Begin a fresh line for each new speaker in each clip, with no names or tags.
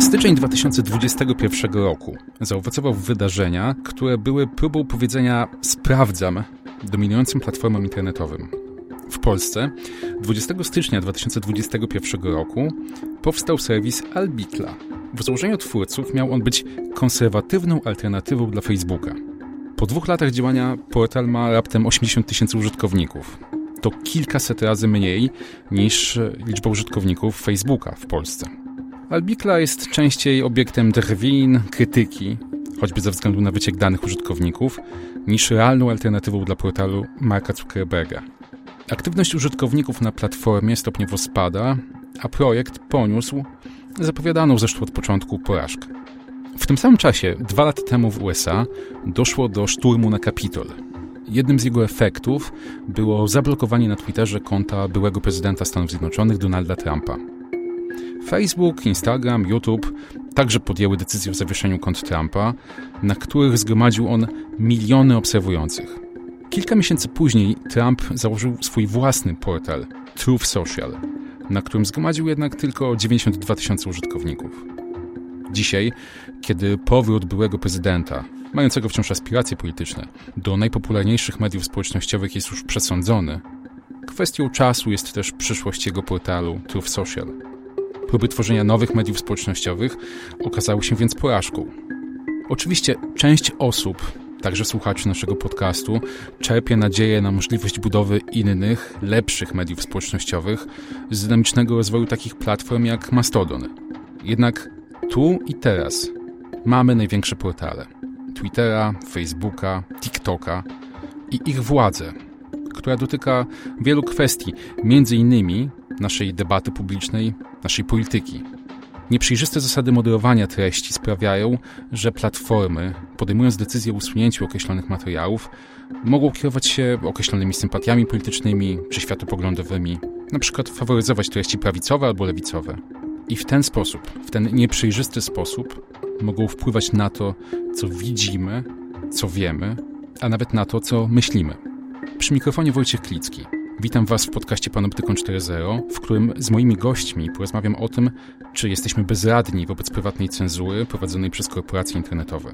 Styczeń 2021 roku zaowocował wydarzenia, które były próbą powiedzenia sprawdzam dominującym platformom internetowym. W Polsce 20 stycznia 2021 roku powstał serwis Albitla. W założeniu twórców miał on być konserwatywną alternatywą dla Facebooka. Po dwóch latach działania portal ma raptem 80 tysięcy użytkowników. To kilkaset razy mniej niż liczba użytkowników Facebooka w Polsce. Albikla jest częściej obiektem drwin, krytyki, choćby ze względu na wyciek danych użytkowników, niż realną alternatywą dla portalu Marka Zuckerberga. Aktywność użytkowników na platformie stopniowo spada, a projekt poniósł zapowiadaną zresztą od początku porażkę. W tym samym czasie, dwa lata temu w USA, doszło do szturmu na Kapitol. Jednym z jego efektów było zablokowanie na Twitterze konta byłego prezydenta Stanów Zjednoczonych Donalda Trumpa. Facebook, Instagram, YouTube także podjęły decyzję o zawieszeniu kont Trumpa, na których zgromadził on miliony obserwujących. Kilka miesięcy później Trump założył swój własny portal Truth Social, na którym zgromadził jednak tylko 92 tysiące użytkowników. Dzisiaj, kiedy powrót byłego prezydenta, mającego wciąż aspiracje polityczne, do najpopularniejszych mediów społecznościowych jest już przesądzony, kwestią czasu jest też przyszłość jego portalu Truth Social. Próby tworzenia nowych mediów społecznościowych okazały się więc porażką. Oczywiście część osób, także słuchaczy naszego podcastu, czerpie nadzieję na możliwość budowy innych, lepszych mediów społecznościowych z dynamicznego rozwoju takich platform jak Mastodon. Jednak tu i teraz mamy największe portale: Twittera, Facebooka, TikToka i ich władzę, która dotyka wielu kwestii, między innymi naszej debaty publicznej, naszej polityki. Nieprzejrzyste zasady moderowania treści sprawiają, że platformy, podejmując decyzję o usunięciu określonych materiałów, mogą kierować się określonymi sympatiami politycznymi czy światopoglądowymi, przykład faworyzować treści prawicowe albo lewicowe. I w ten sposób, w ten nieprzejrzysty sposób, mogą wpływać na to, co widzimy, co wiemy, a nawet na to, co myślimy. Przy mikrofonie Wojciech Klicki. Witam Was w podcaście Panoptykon 4.0, w którym z moimi gośćmi porozmawiam o tym, czy jesteśmy bezradni wobec prywatnej cenzury prowadzonej przez korporacje internetowe.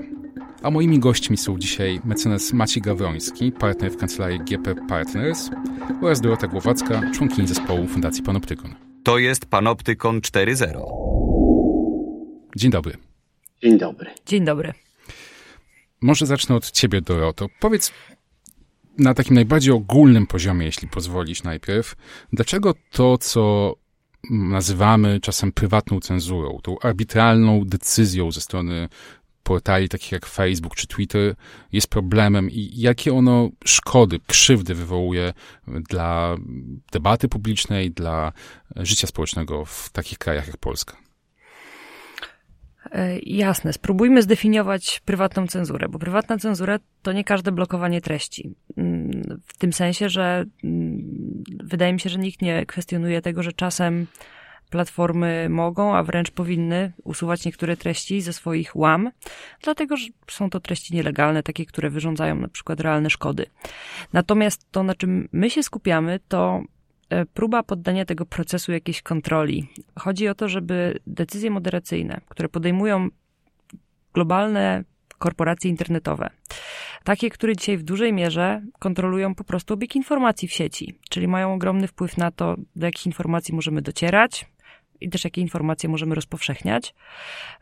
A moimi gośćmi są dzisiaj mecenas Maciej Gawroński, partner w kancelarii GP Partners oraz Dorota Głowacka, członkini zespołu Fundacji Panoptykon.
To jest Panoptykon 4.0.
Dzień dobry.
Dzień dobry.
Dzień dobry.
Może zacznę od Ciebie, Doroto. Powiedz, na takim najbardziej ogólnym poziomie, jeśli pozwolisz najpierw, dlaczego to, co nazywamy czasem prywatną cenzurą, tą arbitralną decyzją ze strony portali takich jak Facebook czy Twitter jest problemem i jakie ono szkody, krzywdy wywołuje dla debaty publicznej, dla życia społecznego w takich krajach jak Polska?
E, jasne, spróbujmy zdefiniować prywatną cenzurę, bo prywatna cenzura to nie każde blokowanie treści. Mm, w tym sensie, że mm, wydaje mi się, że nikt nie kwestionuje tego, że czasem platformy mogą, a wręcz powinny usuwać niektóre treści ze swoich łam, dlatego że są to treści nielegalne, takie, które wyrządzają na przykład realne szkody. Natomiast to, na czym my się skupiamy, to próba poddania tego procesu jakiejś kontroli. Chodzi o to, żeby decyzje moderacyjne, które podejmują globalne korporacje internetowe, takie, które dzisiaj w dużej mierze kontrolują po prostu obieg informacji w sieci, czyli mają ogromny wpływ na to, do jakich informacji możemy docierać, i też jakie informacje możemy rozpowszechniać.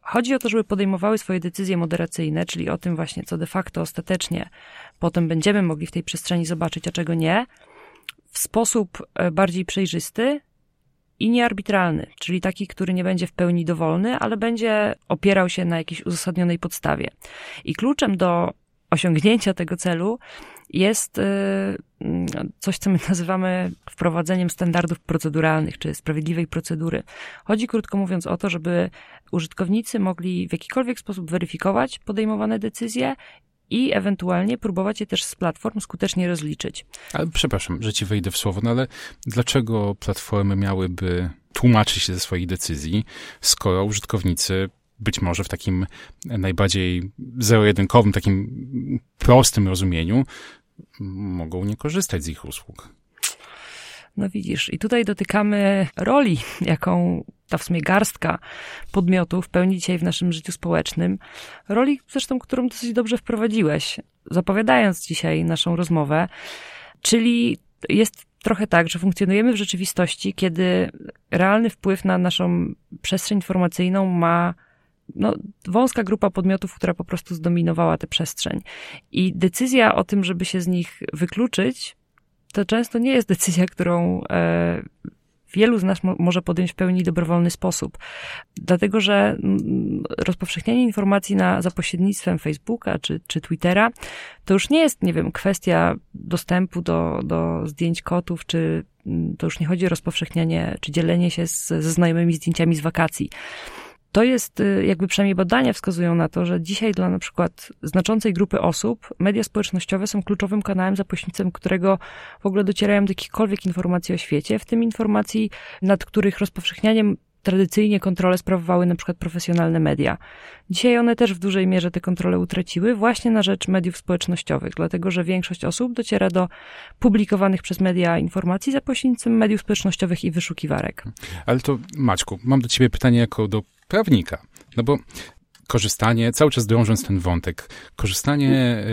Chodzi o to, żeby podejmowały swoje decyzje moderacyjne, czyli o tym właśnie, co de facto ostatecznie potem będziemy mogli w tej przestrzeni zobaczyć, a czego nie, w sposób e, bardziej przejrzysty i niearbitralny, czyli taki, który nie będzie w pełni dowolny, ale będzie opierał się na jakiejś uzasadnionej podstawie. I kluczem do osiągnięcia tego celu jest e, coś, co my nazywamy wprowadzeniem standardów proceduralnych, czy sprawiedliwej procedury. Chodzi krótko mówiąc o to, żeby użytkownicy mogli w jakikolwiek sposób weryfikować podejmowane decyzje i ewentualnie próbować je też z platform skutecznie rozliczyć.
Ale przepraszam, że ci wejdę w słowo, no ale dlaczego platformy miałyby tłumaczyć się ze swoich decyzji, skoro użytkownicy być może w takim najbardziej zero-jedynkowym, takim prostym rozumieniu mogą nie korzystać z ich usług?
No widzisz, i tutaj dotykamy roli, jaką ta w sumie garstka podmiotów pełni dzisiaj w naszym życiu społecznym. Roli zresztą, którą dosyć dobrze wprowadziłeś, zapowiadając dzisiaj naszą rozmowę. Czyli jest trochę tak, że funkcjonujemy w rzeczywistości, kiedy realny wpływ na naszą przestrzeń informacyjną ma no, wąska grupa podmiotów, która po prostu zdominowała tę przestrzeń. I decyzja o tym, żeby się z nich wykluczyć, to często nie jest decyzja, którą e, wielu z nas mo może podjąć w pełni dobrowolny sposób. Dlatego, że rozpowszechnianie informacji na, za pośrednictwem Facebooka czy, czy Twittera to już nie jest, nie wiem, kwestia dostępu do, do zdjęć kotów, czy to już nie chodzi o rozpowszechnianie czy dzielenie się z, ze znajomymi zdjęciami z wakacji to jest, y, jakby przynajmniej badania wskazują na to, że dzisiaj dla na przykład znaczącej grupy osób media społecznościowe są kluczowym kanałem, za pośrednictwem którego w ogóle docierają do jakichkolwiek informacji o świecie, w tym informacji, nad których rozpowszechnianiem tradycyjnie kontrolę sprawowały na przykład profesjonalne media. Dzisiaj one też w dużej mierze te kontrole utraciły właśnie na rzecz mediów społecznościowych, dlatego że większość osób dociera do publikowanych przez media informacji za pośrednictwem mediów społecznościowych i wyszukiwarek.
Ale to Maćku, mam do ciebie pytanie jako do prawnika. No bo korzystanie, cały czas drążąc ten wątek, korzystanie e,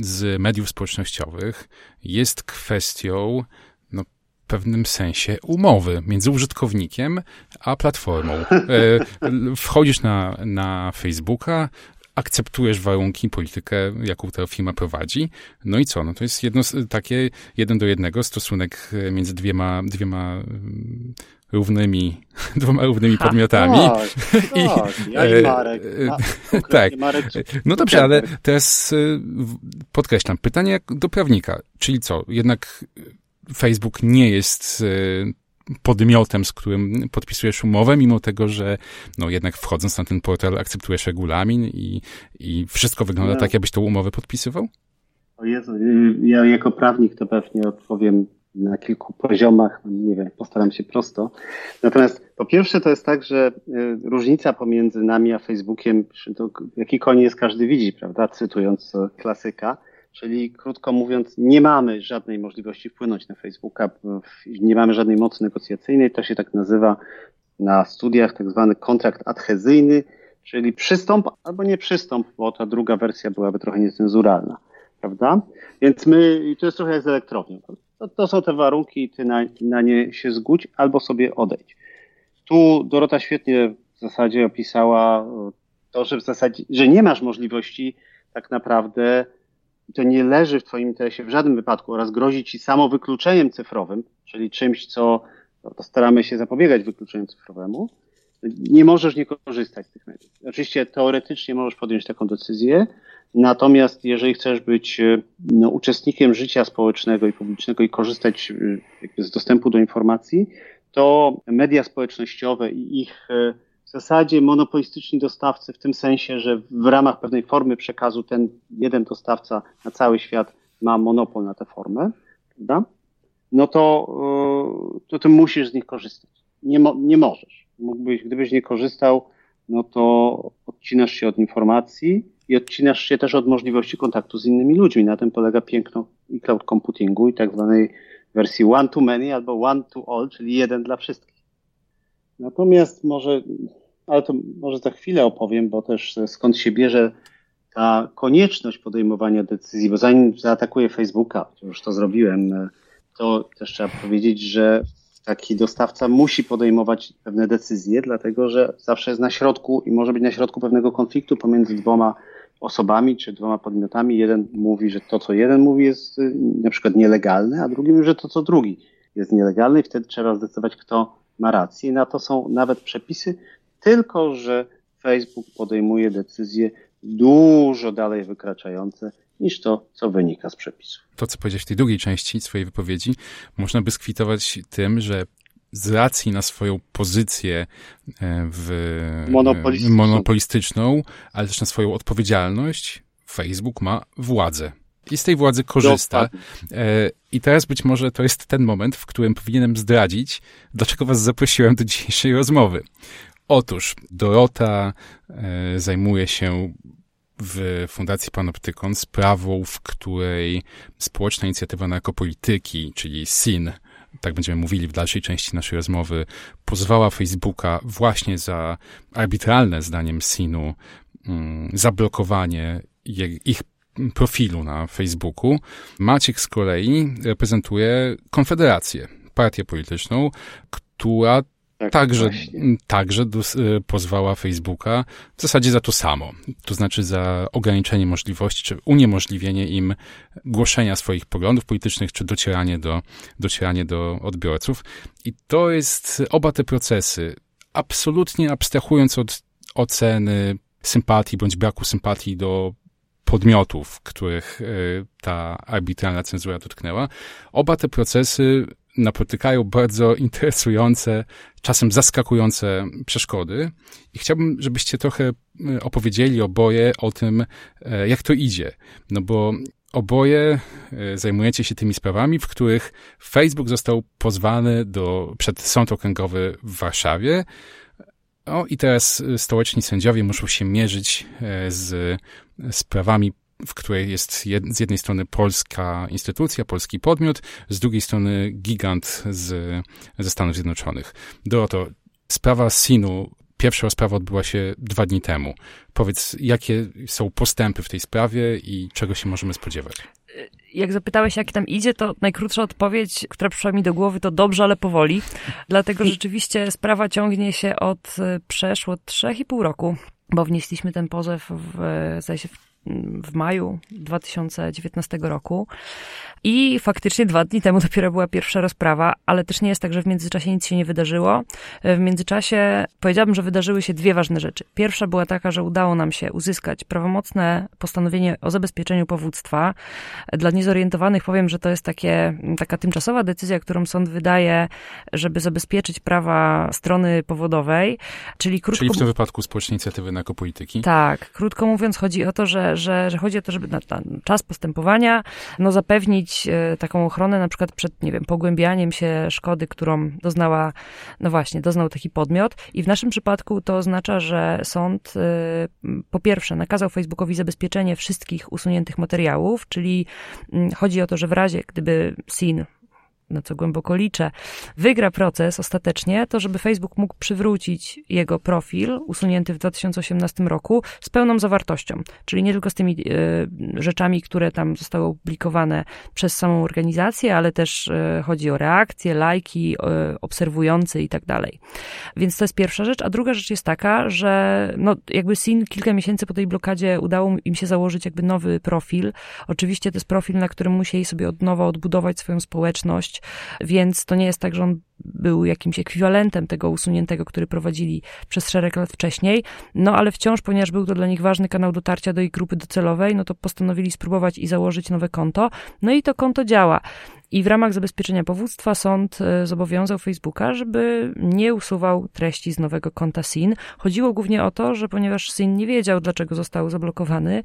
z mediów społecznościowych jest kwestią no, pewnym sensie umowy między użytkownikiem a platformą. E, wchodzisz na, na Facebooka, akceptujesz warunki, politykę, jaką ta firma prowadzi. No i co? No to jest jedno, takie jeden do jednego stosunek między dwiema, dwiema równymi, dwoma równymi ha, podmiotami.
Tak, I, tak, ja i Marek.
A, tak. Marek, no dobrze, ale teraz podkreślam, pytanie do prawnika, czyli co, jednak Facebook nie jest podmiotem, z którym podpisujesz umowę, mimo tego, że no jednak wchodząc na ten portal akceptujesz regulamin i, i wszystko wygląda no. tak, jakbyś tą umowę podpisywał?
O Jezu, y, ja jako prawnik to pewnie odpowiem na kilku poziomach, nie wiem, postaram się prosto. Natomiast po pierwsze to jest tak, że y, różnica pomiędzy nami a Facebookiem, to jaki jest każdy widzi, prawda, cytując klasyka, czyli krótko mówiąc, nie mamy żadnej możliwości wpłynąć na Facebooka, nie mamy żadnej mocy negocjacyjnej, to się tak nazywa na studiach tak zwany kontrakt adhezyjny, czyli przystąp albo nie przystąp, bo ta druga wersja byłaby trochę niecenzuralna, prawda? Więc my, to jest trochę jak z elektrownią, to, to są te warunki, ty na, na nie się zgódź albo sobie odejdź. Tu Dorota świetnie w zasadzie opisała e, to, że w zasadzie, że nie masz możliwości tak naprawdę, to nie leży w twoim interesie w żadnym wypadku oraz grozi ci samo wykluczeniem cyfrowym, czyli czymś, co no, staramy się zapobiegać wykluczeniu cyfrowemu, nie możesz nie korzystać z tych mediów. Oczywiście teoretycznie możesz podjąć taką decyzję, Natomiast jeżeli chcesz być e, no, uczestnikiem życia społecznego i publicznego i korzystać e, z dostępu do informacji, to media społecznościowe i ich e, w zasadzie monopolistyczni dostawcy, w tym sensie, że w ramach pewnej formy przekazu ten jeden dostawca na cały świat ma monopol na tę formę, prawda? no to, to ty musisz z nich korzystać. Nie, mo nie możesz. Mógłbyś, gdybyś nie korzystał, no to odcinasz się od informacji, i odcinasz się też od możliwości kontaktu z innymi ludźmi. Na tym polega piękno i cloud computingu i tak zwanej wersji one to many albo one to all, czyli jeden dla wszystkich. Natomiast może, ale to może za chwilę opowiem, bo też skąd się bierze ta konieczność podejmowania decyzji, bo zanim zaatakuję Facebooka, już to zrobiłem, to też trzeba powiedzieć, że taki dostawca musi podejmować pewne decyzje, dlatego że zawsze jest na środku i może być na środku pewnego konfliktu pomiędzy dwoma osobami czy dwoma podmiotami. Jeden mówi, że to, co jeden mówi, jest y, na przykład nielegalne, a drugi mówi, że to, co drugi jest nielegalne i wtedy trzeba zdecydować, kto ma rację. I na to są nawet przepisy, tylko że Facebook podejmuje decyzje dużo dalej wykraczające niż to, co wynika z przepisów.
To, co powiedziałeś w tej drugiej części swojej wypowiedzi, można by skwitować tym, że z racji na swoją pozycję e, w, monopolistyczną. monopolistyczną, ale też na swoją odpowiedzialność, Facebook ma władzę. I z tej władzy korzysta. E, I teraz być może to jest ten moment, w którym powinienem zdradzić, dlaczego was zaprosiłem do dzisiejszej rozmowy. Otóż Dorota e, zajmuje się w Fundacji Panoptykon sprawą, w której społeczna inicjatywa narkopolityki, czyli SIN, tak będziemy mówili w dalszej części naszej rozmowy, pozwała Facebooka właśnie za arbitralne, zdaniem Sinu, mm, zablokowanie ich profilu na Facebooku. Maciek z kolei reprezentuje Konfederację, partię polityczną, która tak, także, także y, pozwała Facebooka w zasadzie za to samo. To znaczy za ograniczenie możliwości, czy uniemożliwienie im głoszenia swoich poglądów politycznych, czy docieranie do, docieranie do odbiorców. I to jest oba te procesy, absolutnie abstrahując od oceny sympatii bądź braku sympatii do podmiotów, których y, ta arbitralna cenzura dotknęła. Oba te procesy napotykają bardzo interesujące, czasem zaskakujące przeszkody. I chciałbym, żebyście trochę e, opowiedzieli oboje o tym, e, jak to idzie. No bo oboje e, zajmujecie się tymi sprawami, w których Facebook został pozwany do, przed Sąd Okręgowy w Warszawie. O, i teraz stołeczni sędziowie muszą się mierzyć z sprawami w której jest jed, z jednej strony polska instytucja, polski podmiot, z drugiej strony gigant z, ze Stanów Zjednoczonych. Doroto, sprawa Sinu, pierwsza rozprawa odbyła się dwa dni temu. Powiedz, jakie są postępy w tej sprawie i czego się możemy spodziewać?
jak zapytałeś, jak tam idzie, to najkrótsza odpowiedź, która przyszła mi do głowy, to dobrze, ale powoli. Dlatego rzeczywiście sprawa ciągnie się od e, przeszło 3,5 roku, bo wnieśliśmy ten pozew w, w, w w maju 2019 roku. I faktycznie dwa dni temu dopiero była pierwsza rozprawa, ale też nie jest tak, że w międzyczasie nic się nie wydarzyło. W międzyczasie powiedziałabym, że wydarzyły się dwie ważne rzeczy. Pierwsza była taka, że udało nam się uzyskać prawomocne postanowienie o zabezpieczeniu powództwa. Dla niezorientowanych powiem, że to jest takie, taka tymczasowa decyzja, którą sąd wydaje, żeby zabezpieczyć prawa strony powodowej, czyli krótko...
Czyli w tym wypadku społecznej inicjatywy narkopolityki.
Tak. Krótko mówiąc chodzi o to, że, że, że chodzi o to, żeby na, na czas postępowania no, zapewnić E, taką ochronę na przykład przed, nie wiem, pogłębianiem się szkody, którą doznała, no właśnie, doznał taki podmiot. I w naszym przypadku to oznacza, że sąd e, po pierwsze nakazał Facebookowi zabezpieczenie wszystkich usuniętych materiałów, czyli mm, chodzi o to, że w razie, gdyby SIN na co głęboko liczę, wygra proces ostatecznie, to żeby Facebook mógł przywrócić jego profil usunięty w 2018 roku z pełną zawartością. Czyli nie tylko z tymi e, rzeczami, które tam zostały opublikowane przez samą organizację, ale też e, chodzi o reakcje, lajki, e, obserwujący i tak dalej. Więc to jest pierwsza rzecz. A druga rzecz jest taka, że no, jakby SIN kilka miesięcy po tej blokadzie udało im się założyć jakby nowy profil. Oczywiście to jest profil, na którym musieli sobie od nowa odbudować swoją społeczność, więc to nie jest tak, że on był jakimś ekwiwalentem tego usuniętego, który prowadzili przez szereg lat wcześniej, no ale wciąż, ponieważ był to dla nich ważny kanał dotarcia do ich grupy docelowej, no to postanowili spróbować i założyć nowe konto, no i to konto działa. I w ramach zabezpieczenia powództwa sąd e, zobowiązał Facebooka, żeby nie usuwał treści z nowego konta SIN. Chodziło głównie o to, że ponieważ SIN nie wiedział, dlaczego został zablokowany,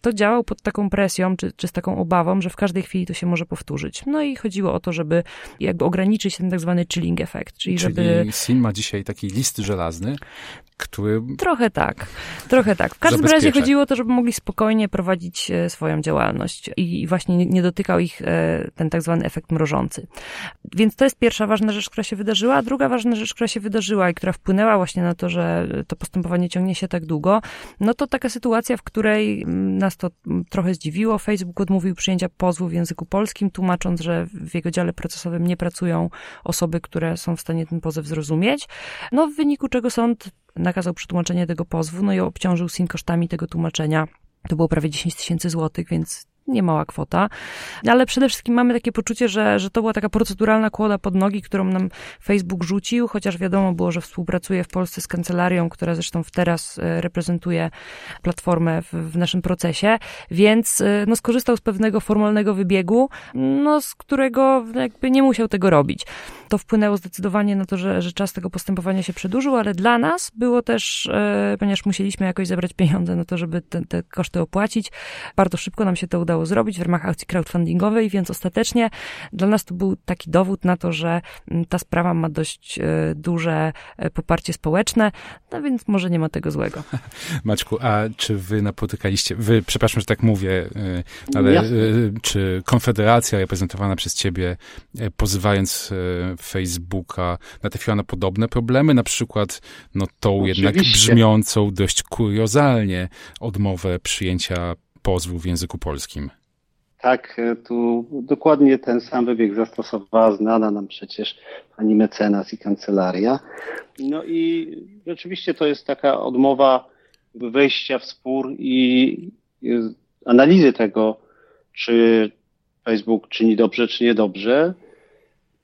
to działał pod taką presją, czy, czy z taką obawą, że w każdej chwili to się może powtórzyć. No i chodziło o to, żeby jakby ograniczyć ten tak zwany chilling effect, czyli,
czyli
żeby...
SIN ma dzisiaj taki list żelazny, który...
Trochę tak, trochę tak. W każdym razie chodziło o to, żeby mogli spokojnie prowadzić e, swoją działalność i właśnie nie dotykał ich e, ten tak zwany efekt mrożący. Więc to jest pierwsza ważna rzecz, która się wydarzyła, a druga ważna rzecz, która się wydarzyła i która wpłynęła właśnie na to, że to postępowanie ciągnie się tak długo, no to taka sytuacja, w której mm, nas to mm, trochę zdziwiło. Facebook odmówił przyjęcia pozwu w języku polskim, tłumacząc, że w jego dziale procesowym nie pracują osoby, które są w stanie ten pozew zrozumieć. No w wyniku czego sąd nakazał przetłumaczenie tego pozwu, no i obciążył SIN kosztami tego tłumaczenia. To było prawie 10 tysięcy złotych, więc niemała kwota, ale przede wszystkim mamy takie poczucie, że, że to była taka proceduralna kłoda pod nogi, którą nam Facebook rzucił, chociaż wiadomo było, że współpracuje w Polsce z kancelarią, która zresztą teraz e, reprezentuje platformę w, w naszym procesie, więc e, no, skorzystał z pewnego formalnego wybiegu, no, z którego jakby nie musiał tego robić. To wpłynęło zdecydowanie na to, że, że czas tego postępowania się przedłużył, ale dla nas było też, e, ponieważ musieliśmy jakoś zebrać pieniądze na to, żeby te, te koszty opłacić, bardzo szybko nam się to udało udało zrobić w ramach akcji crowdfundingowej, więc ostatecznie dla nas to był taki dowód na to, że mm, ta sprawa ma dość duże poparcie społeczne, no więc może nie ma tego złego.
Maćku, a czy wy napotykaliście, wy, przepraszam, że tak mówię, ale Jasne. czy Konfederacja reprezentowana przez ciebie, pozywając Facebooka, natrafiła na podobne problemy, na przykład no tą Oczywiście. jednak brzmiącą dość kuriozalnie odmowę przyjęcia pozwu w języku polskim.
Tak, e, tu dokładnie ten sam wybieg zastosowała znana nam przecież pani mecenas i kancelaria. No i rzeczywiście to jest taka odmowa wejścia w spór i analizy tego, czy Facebook czyni dobrze, czy niedobrze.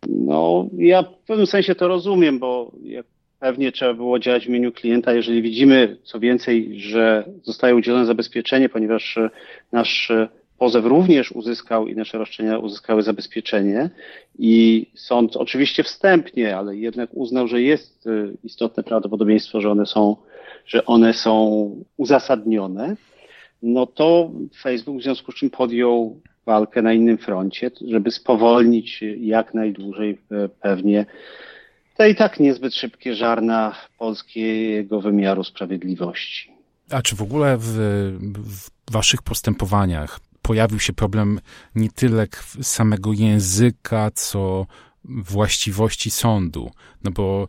No, ja w pewnym sensie to rozumiem, bo jak pewnie trzeba było działać w imieniu klienta, jeżeli widzimy, co więcej, że zostaje udzielone zabezpieczenie, ponieważ nasz pozew również uzyskał i nasze roszczenia uzyskały zabezpieczenie. I sąd oczywiście wstępnie, ale jednak uznał, że jest y, istotne prawdopodobieństwo, że one są, że one są uzasadnione, no to Facebook w związku z czym podjął walkę na innym froncie, żeby spowolnić jak najdłużej pewnie te i tak niezbyt szybkie żarna polskiego wymiaru sprawiedliwości.
A czy w ogóle w, w waszych postępowaniach pojawił się problem nie tyle samego języka, co właściwości sądu, no bo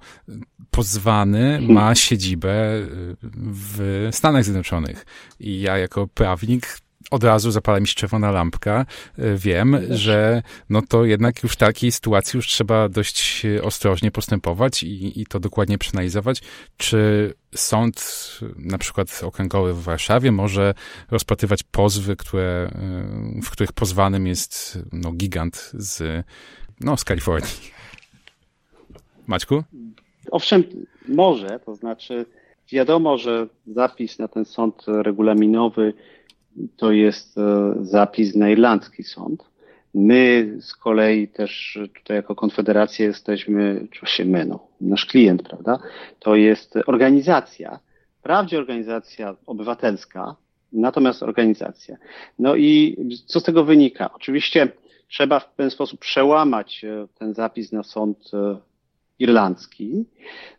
pozwany ma siedzibę w Stanach Zjednoczonych i ja jako prawnik od razu zapala mi się czerwona lampka. E, wiem, że no to jednak już w takiej sytuacji już trzeba dość ostrożnie postępować i, i to dokładnie przeanalizować, czy sąd, na przykład okręgowy w Warszawie, może rozpatrywać pozwy, które, e, w których pozwanym jest no, gigant z, no, z Kalifornii. Maćku?
Owszem, może, to znaczy wiadomo, że zapis na ten sąd regulaminowy to jest e, zapis na irlandzki sąd. My z kolei też tutaj jako Konfederacja jesteśmy, oczywiście my, no, nasz klient, prawda, to jest organizacja, wprawdzie organizacja obywatelska, natomiast organizacja. No i co z tego wynika? Oczywiście trzeba w ten sposób przełamać e, ten zapis na sąd e, irlandzki.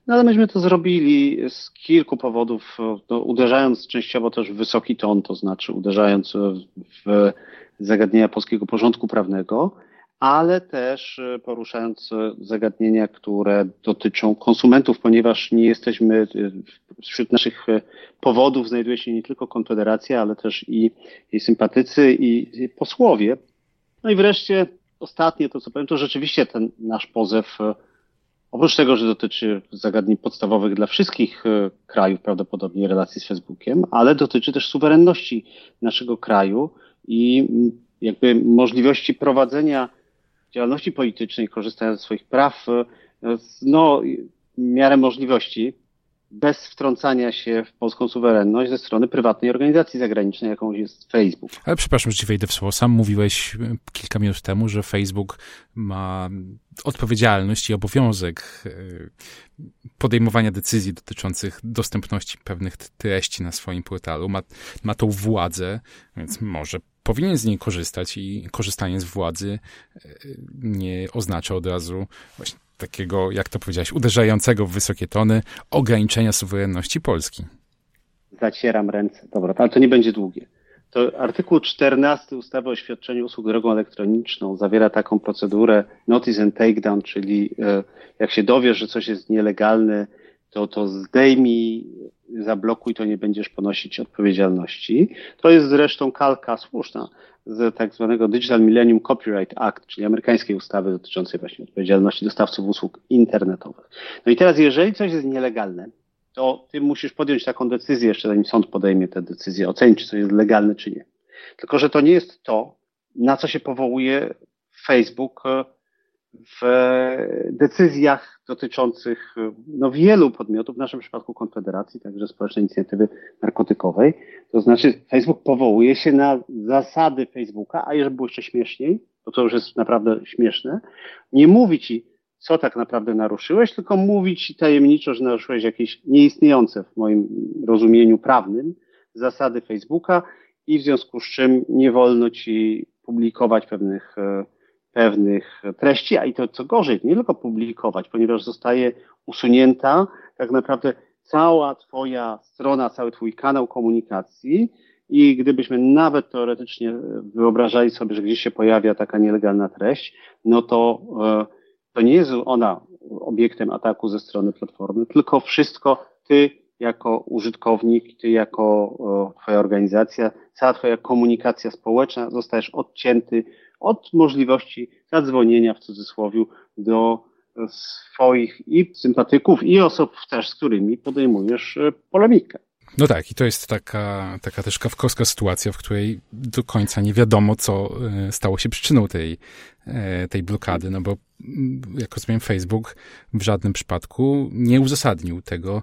No ale myśmy to zrobili z kilku powodów, no, uderzając częściowo też w wysoki ton, to znaczy uderzając w zagadnienia polskiego porządku prawnego, ale też poruszając zagadnienia, które dotyczą konsumentów, ponieważ nie jesteśmy, wśród naszych powodów znajduje się nie tylko Konfederacja, ale też i jej sympatycy i posłowie. No i wreszcie ostatnie to, co powiem, to rzeczywiście ten nasz pozew Oprócz tego, że dotyczy zagadnień podstawowych dla wszystkich e, krajów, prawdopodobnie relacji z Facebookiem, ale dotyczy też suwerenności naszego kraju i jakby możliwości prowadzenia działalności politycznej, korzystając ze swoich praw, e, no, miarę możliwości bez wtrącania się w polską suwerenność ze strony prywatnej organizacji zagranicznej, jaką jest Facebook.
Ale przepraszam, że ci wejdę w słowo. Sam mówiłeś e, kilka minut temu, że Facebook ma odpowiedzialność i obowiązek e, podejmowania decyzji dotyczących dostępności pewnych treści na swoim portalu. Ma, ma tą władzę, więc może powinien z niej korzystać i korzystanie z władzy e, nie oznacza od razu właśnie takiego, jak to powiedziałeś, uderzającego w wysokie tony ograniczenia suwerenności Polski.
Zacieram ręce. Dobra, ale to nie będzie długie. To artykuł 14 ustawy o świadczeniu usług drogą elektroniczną zawiera taką procedurę notice and takedown, czyli e, jak się dowiesz, że coś jest nielegalne, to to zdejmij, zablokuj, to nie będziesz ponosić odpowiedzialności. To jest zresztą kalka słuszna z tak zwanego Digital Millennium Copyright Act, czyli amerykańskiej ustawy dotyczącej właśnie odpowiedzialności dostawców usług internetowych. No i teraz, jeżeli coś jest nielegalne, to ty musisz podjąć taką decyzję, jeszcze zanim sąd podejmie tę decyzję, ocenić, czy coś jest legalne, czy nie. Tylko, że to nie jest to, na co się powołuje Facebook w decyzjach dotyczących no, wielu podmiotów, w naszym przypadku Konfederacji, także Społecznej Inicjatywy Narkotykowej. To znaczy, Facebook powołuje się na zasady Facebooka, a jeżeli było jeszcze śmieszniej, to to już jest naprawdę śmieszne, nie mówi ci, co tak naprawdę naruszyłeś, tylko mówi ci tajemniczo, że naruszyłeś jakieś nieistniejące w moim rozumieniu prawnym zasady Facebooka i w związku z czym nie wolno ci publikować pewnych, pewnych treści, a i to co gorzej, nie tylko publikować, ponieważ zostaje usunięta tak naprawdę cała Twoja strona, cały Twój kanał komunikacji i gdybyśmy nawet teoretycznie wyobrażali sobie, że gdzieś się pojawia taka nielegalna treść, no to e, to nie jest ona obiektem ataku ze strony platformy, tylko wszystko ty jako użytkownik, ty jako e, twoja organizacja, cała twoja komunikacja społeczna zostajesz odcięty od możliwości zadzwonienia w cudzysłowie do swoich i sympatyków, i osób też, z którymi podejmujesz e, polemikę.
No tak, i to jest taka, taka też kawkowska sytuacja, w której do końca nie wiadomo, co e, stało się przyczyną tej, e, tej blokady, no bo mm, jak rozumiem, Facebook w żadnym przypadku nie uzasadnił tego,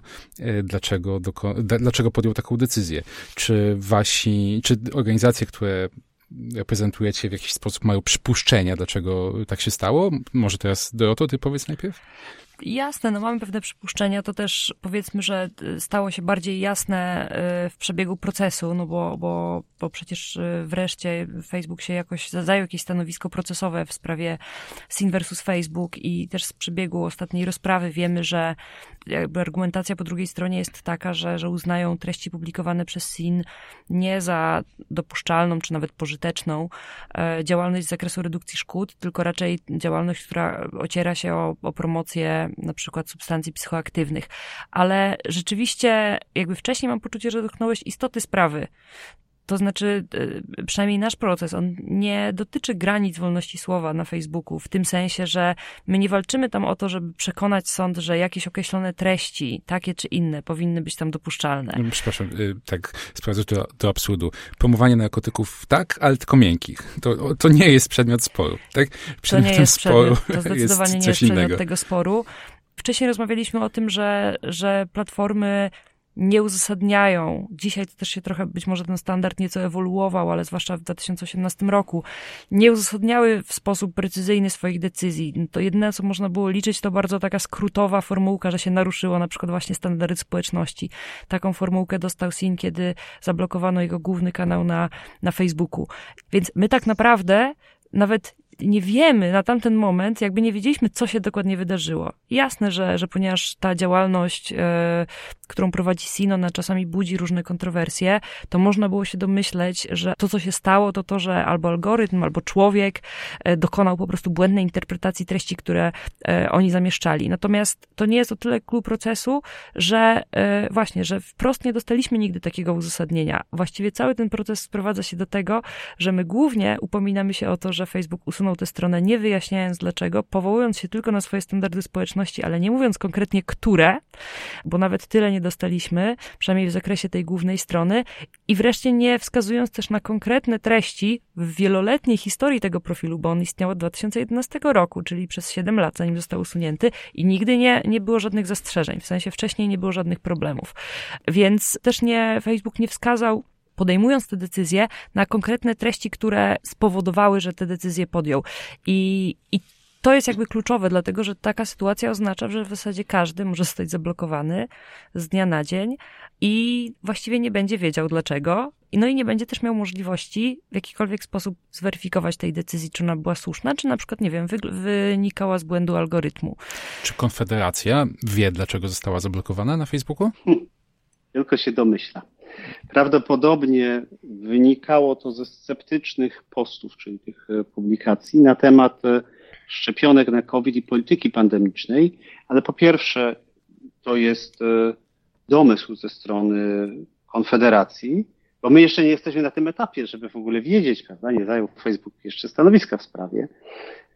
dlaczego, dlaczego podjął taką decyzję. Czy wasi, czy organizacje, które reprezentujecie w jakiś sposób, mają przypuszczenia, dlaczego tak się stało? Może teraz Doroto, ty powiedz najpierw?
Jasne, no mamy pewne przypuszczenia, to też powiedzmy, że stało się bardziej jasne y, w przebiegu procesu, no bo, bo, bo przecież y, wreszcie Facebook się jakoś zajął jakieś stanowisko procesowe w sprawie Sin versus Facebook i też z przebiegu ostatniej rozprawy wiemy, że jakby argumentacja po drugiej stronie jest taka, że, że uznają treści publikowane przez Sin nie za dopuszczalną czy nawet pożyteczną e, działalność z zakresu redukcji szkód, tylko raczej działalność, która ociera się o, o promocję na przykład substancji psychoaktywnych. Ale rzeczywiście jakby wcześniej mam poczucie, że dotknąłeś istoty sprawy. To znaczy, e, przynajmniej nasz proces, on nie dotyczy granic wolności słowa na Facebooku, w tym sensie, że my nie walczymy tam o to, żeby przekonać sąd, że jakieś określone treści, takie czy inne, powinny być tam dopuszczalne.
No, przepraszam, y, tak sprawdzę to do absurdu. Promowanie narkotyków tak, ale tylko miękkich. To, to nie jest przedmiot sporu, tak?
Przedmiotem to nie jest sporu przedmiot, to zdecydowanie jest nie jest przedmiot innego. tego sporu. Wcześniej rozmawialiśmy o tym, że, że platformy nie uzasadniają. Dzisiaj to też się trochę, być może ten standard nieco ewoluował, ale zwłaszcza w 2018 roku, nie uzasadniały w sposób precyzyjny swoich decyzji. To jedyne, co można było liczyć, to bardzo taka skrótowa formułka, że się naruszyło na przykład właśnie standardy społeczności. Taką formułkę dostał Sin, kiedy zablokowano jego główny kanał na, na Facebooku. Więc my tak naprawdę nawet nie wiemy na tamten moment, jakby nie wiedzieliśmy, co się dokładnie wydarzyło. Jasne, że, że ponieważ ta działalność, e, którą prowadzi Sino, na czasami budzi różne kontrowersje, to można było się domyśleć, że to, co się stało, to to, że albo algorytm, albo człowiek e, dokonał po prostu błędnej interpretacji treści, które e, oni zamieszczali. Natomiast to nie jest o tyle klucz procesu, że e, właśnie, że wprost nie dostaliśmy nigdy takiego uzasadnienia. Właściwie cały ten proces sprowadza się do tego, że my głównie upominamy się o to, że Facebook usunął usunął tę stronę, nie wyjaśniając dlaczego, powołując się tylko na swoje standardy społeczności, ale nie mówiąc konkretnie które, bo nawet tyle nie dostaliśmy, przynajmniej w zakresie tej głównej strony, i wreszcie nie wskazując też na konkretne treści w wieloletniej historii tego profilu, bo on istniał od 2011 roku, czyli przez 7 lat, zanim został usunięty, i nigdy nie, nie było żadnych zastrzeżeń, w sensie wcześniej nie było żadnych problemów. Więc też nie, Facebook nie wskazał podejmując te decyzje na konkretne treści, które spowodowały, że te decyzje podjął. I, i to jest jakby kluczowe, dlatego że taka sytuacja oznacza, że w zasadzie każdy może zostać zablokowany z dnia na dzień i właściwie nie będzie wiedział dlaczego. No i nie będzie też miał możliwości w jakikolwiek sposób zweryfikować tej decyzji, czy ona była słuszna, czy na przykład, nie wiem, wynikała z błędu algorytmu.
Czy Konfederacja wie, dlaczego została zablokowana na Facebooku?
Tylko się domyśla. Prawdopodobnie wynikało to ze sceptycznych postów, czyli tych e, publikacji na temat e, szczepionek na COVID i polityki pandemicznej, ale po pierwsze to jest e, domysł ze strony Konfederacji, bo my jeszcze nie jesteśmy na tym etapie, żeby w ogóle wiedzieć, prawda, nie zajął Facebook jeszcze stanowiska w sprawie,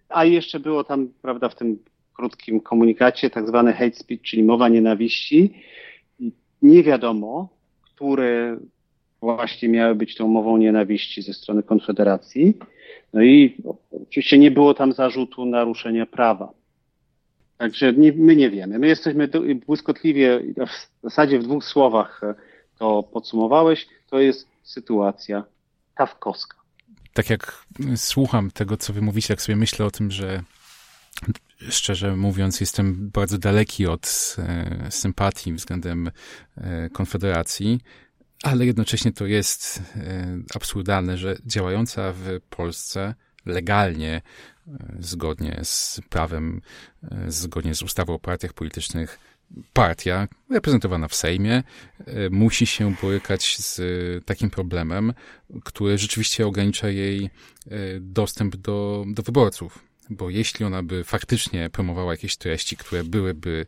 a jeszcze było tam, prawda, w tym krótkim komunikacie tak hate speech, czyli mowa nienawiści. Nie wiadomo, które właśnie miały być tą mową nienawiści ze strony Konfederacji. No i oczywiście nie było tam zarzutu naruszenia prawa. Także nie, my nie wiemy. My jesteśmy błyskotliwie, w zasadzie w dwóch słowach to podsumowałeś, to jest sytuacja kawkowska.
Tak jak słucham tego, co wy mówicie, jak sobie myślę o tym, że szczerze mówiąc, jestem bardzo daleki od e, sympatii względem e, Konfederacji. ale jednocześnie to jest e, absurdalne, że działająca w Polsce legalnie, zgodnie z prawem, zgodnie z ustawą o partiach politycznych, partia reprezentowana w Sejmie musi się borykać z takim problemem, który rzeczywiście ogranicza jej dostęp do, do wyborców. Bo jeśli ona by faktycznie promowała jakieś treści, które byłyby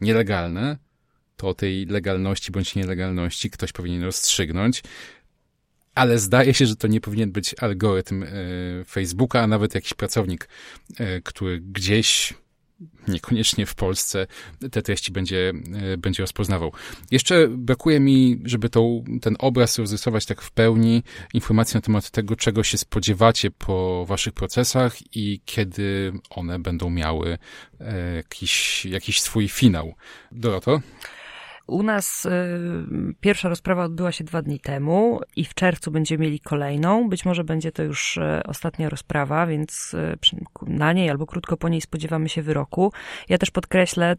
nielegalne, to o tej legalności bądź nielegalności ktoś powinien rozstrzygnąć. Ale zdaje się, że to nie powinien być algorytm e, Facebooka, a nawet jakiś pracownik, e, który gdzieś niekoniecznie w Polsce te treści będzie, e, będzie rozpoznawał. Jeszcze brakuje mi, żeby tą, ten obraz rozrysować tak w pełni, informacji na temat tego, czego się spodziewacie po waszych procesach i kiedy one będą miały jakiś, jakiś swój finał. Doroto?
U nas y, pierwsza rozprawa odbyła się dwa dni temu i w czerwcu będziemy mieli kolejną. Być może będzie to już y, ostatnia rozprawa, więc y, na niej albo krótko po niej spodziewamy się wyroku. Ja też podkreślę,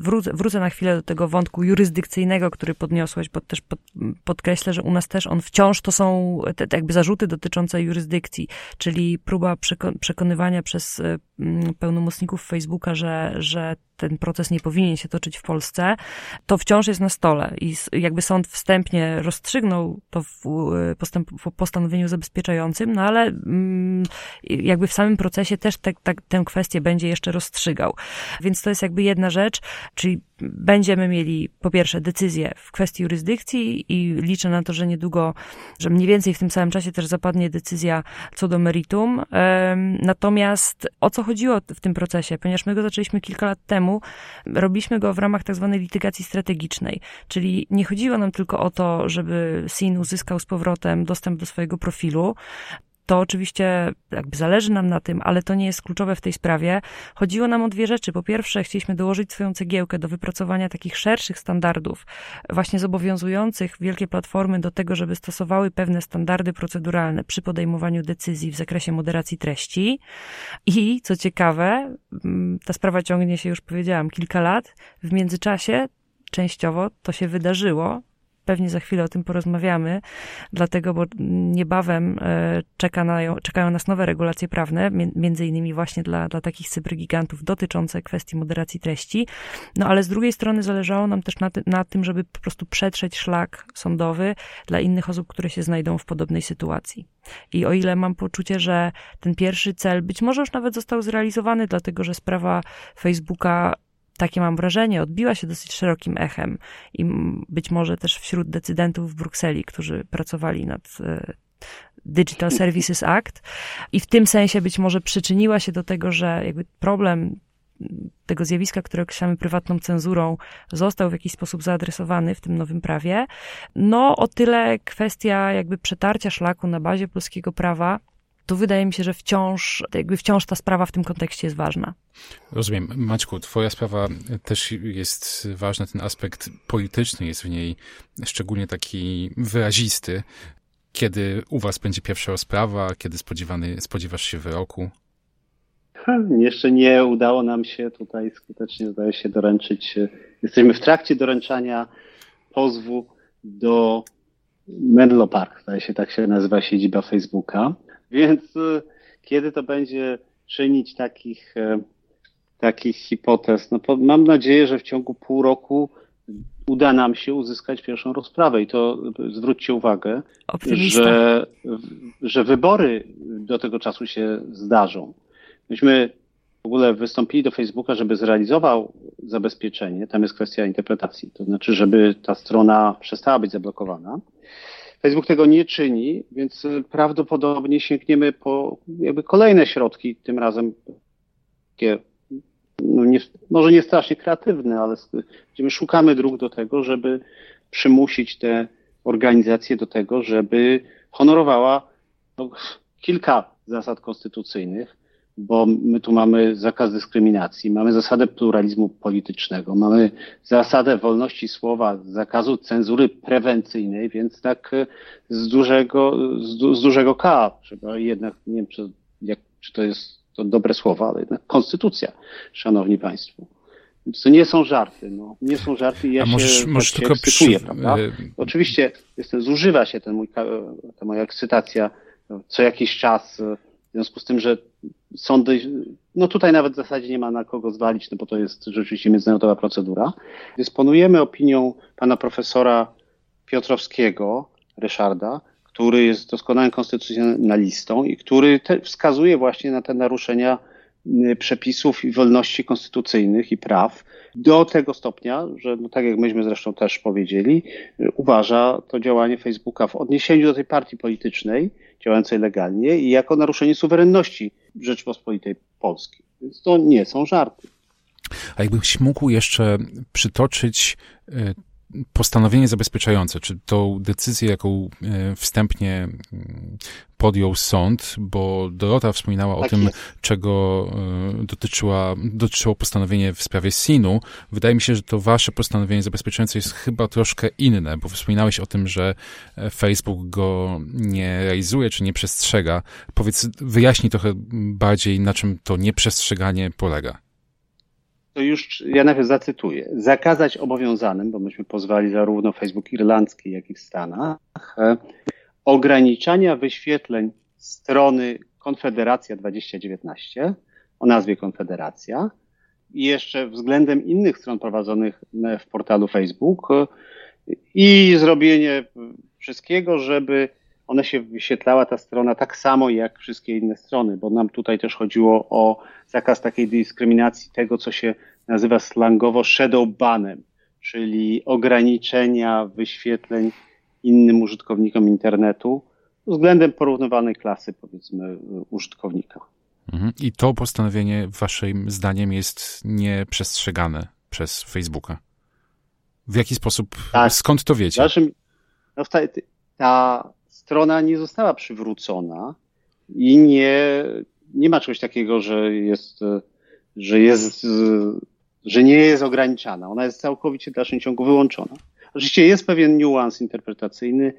wrócę, wrócę na chwilę do tego wątku jurysdykcyjnego, który podniosłeś, bo też pod, podkreślę, że u nas też on wciąż to są te, te jakby zarzuty dotyczące jurysdykcji, czyli próba przekonywania przez pełnomocników Facebooka, że, że ten proces nie powinien się toczyć w Polsce, to wciąż jest na stole i jakby sąd wstępnie rozstrzygnął to w, postęp, w postanowieniu zabezpieczającym, no ale mm, jakby w samym procesie też te, te, tę kwestię będzie jeszcze rozstrzygał. Więc to jest jakby jedna rzecz, czyli będziemy mieli po pierwsze decyzję w kwestii jurysdykcji i liczę na to, że niedługo, że mniej więcej w tym samym czasie też zapadnie decyzja co do meritum. Natomiast o co chodziło w tym procesie? Ponieważ my go zaczęliśmy kilka lat temu, robiliśmy go w ramach tak zwanej litygacji strategicznej, czyli nie chodziło nam tylko o to, żeby SIN uzyskał z powrotem dostęp do swojego profilu, to oczywiście jakby zależy nam na tym, ale to nie jest kluczowe w tej sprawie. Chodziło nam o dwie rzeczy. Po pierwsze, chcieliśmy dołożyć swoją cegiełkę do wypracowania takich szerszych standardów, właśnie zobowiązujących wielkie platformy do tego, żeby stosowały pewne standardy proceduralne przy podejmowaniu decyzji w zakresie moderacji treści. I co ciekawe, mm, ta sprawa ciągnie się już powiedziałam kilka lat. W międzyczasie częściowo to się wydarzyło, pewnie za chwilę o tym porozmawiamy, dlatego, bo niebawem e, czeka na, czekają nas nowe regulacje prawne, między innymi właśnie dla, dla takich cybergigantów dotyczące kwestii moderacji treści. No ale z drugiej strony zależało nam też na, ty, na tym, żeby po prostu przetrzeć szlak sądowy dla innych osób, które się znajdą w podobnej sytuacji. I o ile mam poczucie, że ten pierwszy cel być może już nawet został zrealizowany, dlatego że sprawa Facebooka takie mam wrażenie, odbiła się dosyć szerokim echem i być może też wśród decydentów w Brukseli, którzy pracowali nad e, Digital Services Act i w tym sensie być może przyczyniła się do tego, że jakby problem tego zjawiska, które określamy prywatną cenzurą, został w jakiś sposób zaadresowany w tym nowym prawie. No, o tyle kwestia jakby przetarcia szlaku na bazie polskiego prawa to wydaje mi się, że wciąż, jakby wciąż ta sprawa w tym kontekście jest ważna.
Rozumiem. Maćku, twoja sprawa też jest ważna, ten aspekt polityczny jest w niej szczególnie taki wyrazisty. Kiedy u was będzie pierwsza rozprawa, kiedy spodziewany, spodziewasz się wyroku?
Jeszcze nie udało nam się tutaj skutecznie, zdaje się, doręczyć. Jesteśmy w trakcie doręczania pozwu do Menlo Park, zdaje się, tak się nazywa siedziba Facebooka. Więc y, kiedy to będzie czynić takich, e, takich hipotez? No, mam nadzieję, że w ciągu pół roku uda nam się uzyskać pierwszą rozprawę. I to zwróćcie uwagę, że, że wybory do tego czasu się zdarzą. Myśmy w ogóle wystąpili do Facebooka, żeby zrealizował zabezpieczenie. Tam jest kwestia interpretacji. To znaczy, żeby ta strona przestała być zablokowana. Facebook tego nie czyni, więc prawdopodobnie sięgniemy po jakby kolejne środki, tym razem takie, no nie, może nie strasznie kreatywne, ale gdzie my szukamy dróg do tego, żeby przymusić te organizacje do tego, żeby honorowała no, kilka zasad konstytucyjnych, bo my tu mamy zakaz dyskryminacji, mamy zasadę pluralizmu politycznego, mamy zasadę wolności słowa, zakazu cenzury prewencyjnej, więc tak e, z dużego, z, dużego K, trzeba jednak, nie wiem, czy, jak, czy to jest to dobre słowa, ale jednak konstytucja, szanowni państwo. To nie są żarty, no. Nie są żarty i ja
A możesz,
się,
możesz tylko
się ekscytuję,
przy...
prawda?
e,
Oczywiście jest, zużywa się ten mój, ta moja ekscytacja co jakiś czas, e, w związku z tym, że sądy, no tutaj nawet w zasadzie nie ma na kogo zwalić, no bo to jest rzeczywiście międzynarodowa procedura. Dysponujemy opinią pana profesora Piotrowskiego, Ryszarda, który jest doskonałym konstytucjonalistą i który wskazuje właśnie na te naruszenia y, przepisów i wolności konstytucyjnych i praw do tego stopnia, że no tak jak myśmy zresztą też powiedzieli, uważa to działanie Facebooka w odniesieniu do tej partii politycznej działającej legalnie i jako naruszenie suwerenności Rzeczpospolitej Polskiej. Więc to nie są żarty.
A jakbyś mógł jeszcze przytoczyć e, postanowienie zabezpieczające, czy tą decyzję, jaką e, wstępnie mm, podjął sąd, bo Dorota wspominała o
Tak
tym,
jest.
czego e, dotyczyła, dotyczyło postanowienie w sprawie SIN-u. Wydaje mi się, że to wasze postanowienie zabezpieczające jest chyba troszkę inne, bo wspominałeś o tym, że e, Facebook go nie realizuje, czy nie przestrzega. Powiedz, wyjaśnij trochę bardziej, na czym to nieprzestrzeganie polega.
To już ja najpierw zacytuję. Zakazać obowiązanym, bo myśmy pozwali zarówno Facebook irlandzki, jak i w Stanach, e, ograniczania wyświetleń strony Konfederacja 2019 o nazwie Konfederacja i jeszcze względem innych stron prowadzonych w portalu Facebook e, i zrobienie wszystkiego, żeby one się wyświetlała ta strona tak samo jak wszystkie inne strony, bo nam tutaj też chodziło o zakaz takiej dyskryminacji tego, co się nazywa slangowo shadow banem, czyli ograniczenia wyświetleń innym użytkownikom internetu względem porównywanej klasy, powiedzmy, użytkownika.
Mhm. I to postanowienie, waszym zdaniem, jest nieprzestrzegane przez Facebooka. W jaki sposób,
Tak.
skąd to wiecie?
dalszym, no, ta strona nie została przywrócona i nie, nie ma czegoś takiego, że jest, że jest, że nie jest ograniczana. Ona jest całkowicie w dalszym ciągu wyłączona. Oczywiście jest pewien niuans interpretacyjny,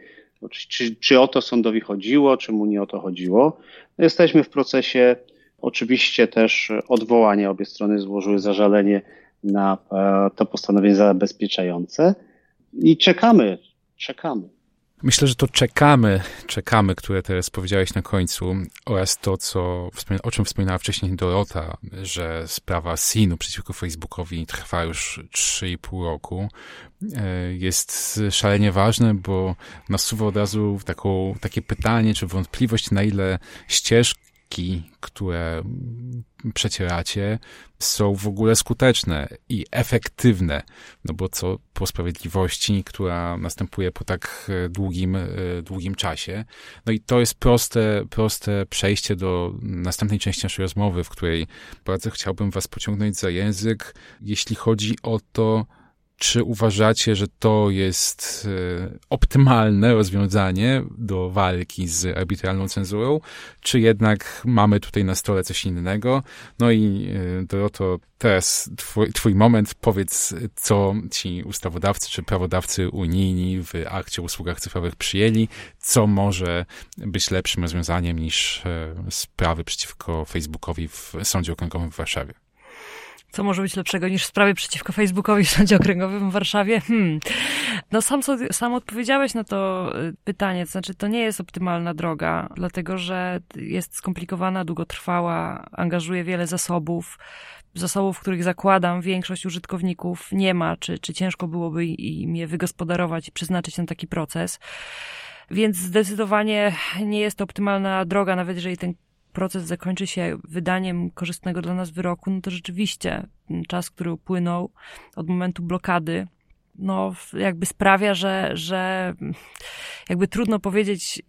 czy, czy o to sądowi chodziło, czy mu nie o to chodziło. Jesteśmy w procesie oczywiście też odwołania. Obie strony złożyły zażalenie na e, to postanowienie zabezpieczające i czekamy, czekamy.
Myślę, że to czekamy, czekamy, które teraz powiedziałeś na końcu oraz to, co, o czym wspominała wcześniej Dorota, że sprawa SIN-u przeciwko Facebookowi trwa już 3,5 roku, e, jest szalenie ważne, bo nasuwa od razu taką, takie pytanie, czy wątpliwość, na ile które przecieracie, są w ogóle skuteczne i efektywne. No bo co po sprawiedliwości, która następuje po tak e, długim, e, długim czasie. No i to jest proste, proste przejście do następnej części naszej rozmowy, w której bardzo chciałbym was pociągnąć za język, jeśli chodzi o to, czy uważacie, że to jest e, optymalne rozwiązanie do walki z arbitralną cenzurą, czy jednak mamy tutaj na stole coś innego? No i e, Doroto, teraz twój, twój moment, powiedz, co ci ustawodawcy czy prawodawcy unijni w akcie o usługach cyfrowych przyjęli, co może być lepszym rozwiązaniem niż e, sprawy przeciwko Facebookowi w Sądzie Okręgowym w Warszawie.
Co może być lepszego niż sprawy przeciwko Facebookowi w Sądzie Okręgowym w Warszawie? Hmm. No sam, sam odpowiedziałeś na to y, pytanie, to znaczy to nie jest optymalna droga, dlatego że jest skomplikowana, długotrwała, angażuje wiele zasobów, zasobów, których zakładam większość użytkowników nie ma, czy, czy ciężko byłoby im je wygospodarować i przeznaczyć na taki proces. Więc zdecydowanie nie jest to optymalna droga, nawet jeżeli ten proces zakończy się wydaniem korzystnego dla nas wyroku, no to rzeczywiście czas, który upłynął od momentu blokady, no jakby sprawia, że, że jakby trudno powiedzieć,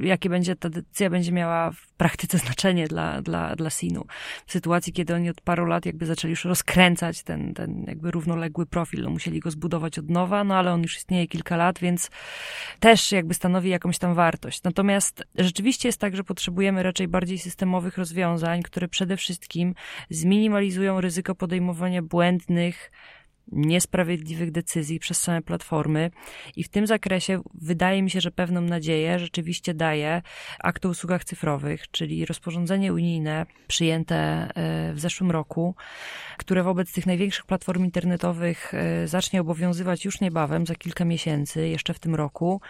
jakie będzie ta decyzja będzie miała w praktyce znaczenie dla, dla, dla Sinu. W sytuacji, kiedy oni od paru lat jakby zaczęli już rozkręcać ten, ten jakby równoległy profil, no musieli go zbudować od nowa, no ale on już istnieje kilka lat, więc też jakby stanowi jakąś tam wartość. Natomiast rzeczywiście jest tak, że potrzebujemy raczej bardziej systemowych rozwiązań, które przede wszystkim zminimalizują ryzyko podejmowania błędnych, niesprawiedliwych decyzji przez same platformy i w tym zakresie wydaje mi się, że pewną nadzieję rzeczywiście daje akt o usługach cyfrowych, czyli rozporządzenie unijne przyjęte e, w zeszłym roku, które wobec tych największych platform internetowych e, zacznie obowiązywać już niebawem, za kilka miesięcy, jeszcze w tym roku.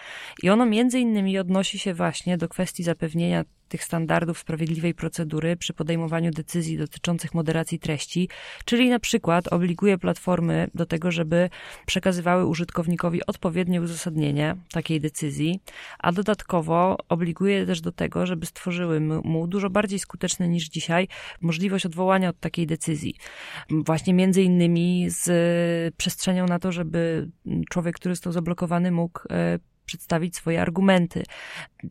I ono między innymi odnosi się właśnie do kwestii zapewnienia tych standardów sprawiedliwej procedury przy podejmowaniu decyzji dotyczących moderacji treści, czyli na przykład obliguje platformy do tego, żeby przekazywały użytkownikowi odpowiednie uzasadnienie takiej decyzji, a dodatkowo obliguje też do tego, żeby stworzyły mu dużo bardziej skuteczne niż dzisiaj możliwość odwołania od takiej decyzji. Właśnie między innymi z przestrzenią na to, żeby człowiek, który został zablokowany, mógł e, przedstawić swoje argumenty.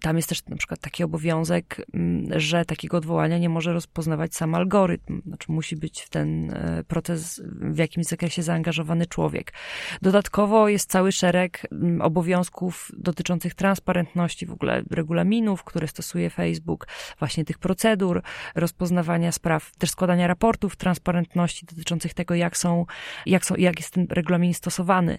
Tam jest też na przykład taki obowiązek, mm, że takiego odwołania nie może rozpoznawać sam algorytm. Znaczy musi być w ten e, proces w jakimś zakresie zaangażowany człowiek. Dodatkowo jest cały szereg mm, obowiązków dotyczących transparentności w ogóle regulaminów, które stosuje Facebook, właśnie tych procedur, rozpoznawania spraw, też składania raportów transparentności dotyczących tego, jak są, jak są, jak jest ten regulamin stosowany.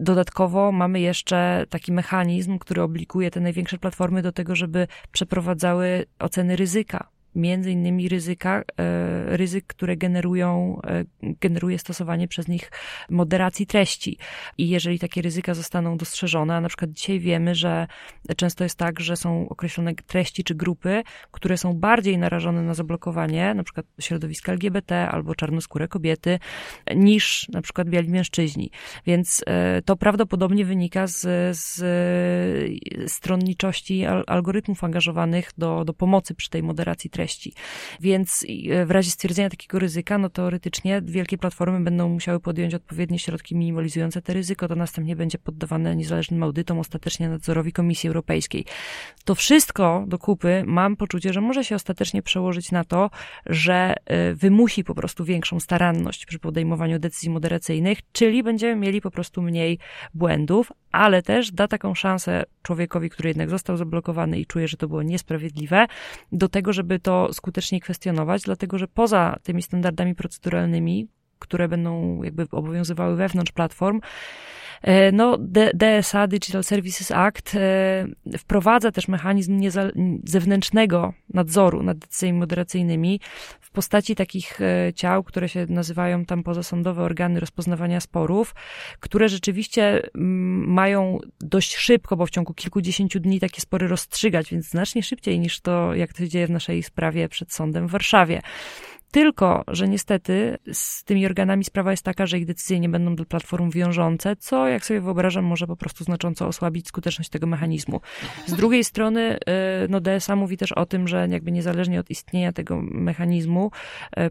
Dodatkowo mamy jeszcze taki mechanizm, mechanizm, który obliguje te największe platformy do tego, żeby przeprowadzały oceny ryzyka między innymi ryzyka, e, ryzyk, które generują, e, generuje stosowanie przez nich moderacji treści. I jeżeli takie ryzyka zostaną dostrzeżone, a na przykład dzisiaj wiemy, że często jest tak, że są określone treści czy grupy, które są bardziej narażone na zablokowanie, na przykład środowiska LGBT albo czarnoskóre kobiety, niż na przykład biali mężczyźni. Więc e, to prawdopodobnie wynika z, z stronniczości algorytmów angażowanych do, do pomocy przy tej moderacji treści treści. Więc e, w razie stwierdzenia takiego ryzyka, no teoretycznie wielkie platformy będą musiały podjąć odpowiednie środki minimalizujące te ryzyko, to następnie będzie poddawane niezależnym audytom, ostatecznie nadzorowi Komisji Europejskiej. To wszystko do kupy mam poczucie, że może się ostatecznie przełożyć na to, że e, wymusi po prostu większą staranność przy podejmowaniu decyzji moderacyjnych, czyli będziemy mieli po prostu mniej błędów, ale też da taką szansę człowiekowi, który jednak został zablokowany i czuje, że to było niesprawiedliwe, do tego, żeby to skutecznie kwestionować, dlatego że poza tymi standardami proceduralnymi, które będą jakby obowiązywały wewnątrz platform, no, DSA, Digital Services Act, e, wprowadza też mechanizm zewnętrznego nadzoru nad decyzjami moderacyjnymi w postaci takich e, ciał, które się nazywają tam pozasądowe organy rozpoznawania sporów, które rzeczywiście mają dość szybko, bo w ciągu kilkudziesięciu dni takie spory rozstrzygać, więc znacznie szybciej niż to, jak to się dzieje w naszej sprawie przed sądem w Warszawie. Tylko, że niestety z tymi organami sprawa jest taka, że ich decyzje nie będą dla platform wiążące, co, jak sobie wyobrażam, może po prostu znacząco osłabić skuteczność tego mechanizmu. Z drugiej strony, y, no DSA mówi też o tym, że jakby niezależnie od istnienia tego mechanizmu y,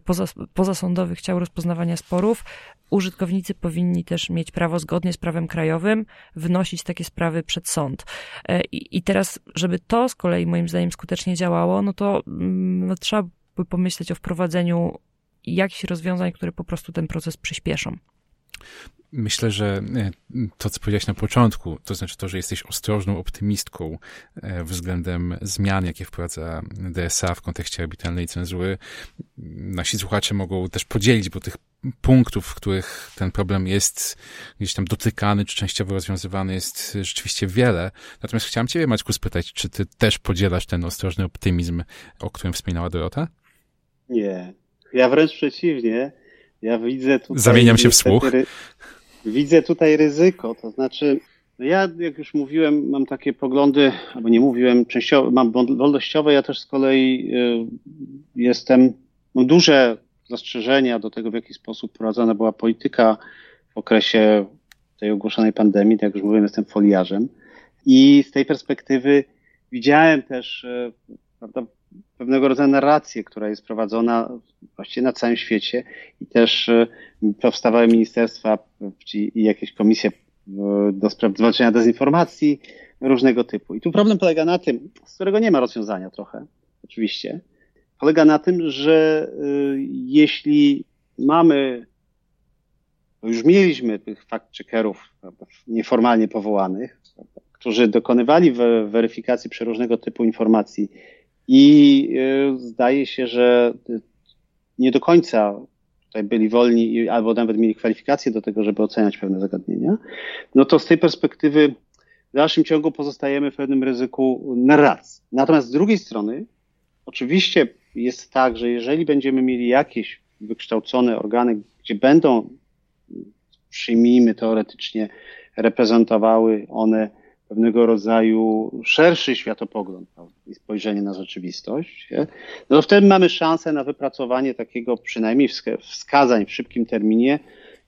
poza, ciał rozpoznawania sporów, użytkownicy powinni też mieć prawo zgodnie z prawem krajowym wnosić takie sprawy przed sąd. Y, I, i teraz, żeby to z kolei moim zdaniem skutecznie działało, no to mm, no, trzeba by pomyśleć o wprowadzeniu jakichś rozwiązań, które po prostu ten proces przyspieszą.
Myślę, że e, to, co powiedziałeś na początku, to znaczy to, że jesteś ostrożną optymistką e, względem zmian, jakie wprowadza DSA w kontekście arbitralnej cenzury, nasi słuchacze mogą też podzielić, bo tych punktów, w których ten problem jest gdzieś tam dotykany, czy częściowo rozwiązywany jest rzeczywiście wiele. Natomiast chciałem ciebie, Maćku, spytać, czy ty też podzielasz ten ostrożny optymizm, o którym wspominała Dorota?
Nie. Ja wręcz przeciwnie. Ja widzę tutaj.
Zamieniam się w słuch.
Widzę tutaj ryzyko. To znaczy, no ja, jak już mówiłem, mam takie poglądy, albo nie mówiłem, częściowo mam wolnościowe. Ja też z kolei y, jestem, mam duże zastrzeżenia do tego, w jaki sposób prowadzona była polityka w okresie tej ogłoszonej pandemii. Tak jak już mówiłem, jestem foliarzem. I z tej perspektywy widziałem też y, prawda, pewnego rodzaju narrację, która jest prowadzona właściwie na całym świecie i też e, powstawały ministerstwa i jakieś komisje e, do spraw zwalczania dezinformacji różnego typu. I tu problem polega na tym, z którego nie ma rozwiązania trochę, oczywiście, polega na tym, że e, jeśli mamy, bo już mieliśmy tych fact-checkerów nieformalnie powołanych, którzy dokonywali weryfikacji przeróżnego typu informacji i y, zdaje się, że nie do końca tutaj byli wolni albo nawet mieli kwalifikacje do tego, żeby oceniać pewne zagadnienia, no to z tej perspektywy w dalszym ciągu pozostajemy w pewnym ryzyku narracji. Natomiast z drugiej strony, oczywiście jest tak, że jeżeli będziemy mieli jakieś wykształcone organy, gdzie będą, przyjmijmy teoretycznie, reprezentowały one pewnego rodzaju szerszy światopogląd i spojrzenie na rzeczywistość, nie? no to wtedy mamy szansę na wypracowanie takiego przynajmniej wskazań w szybkim terminie,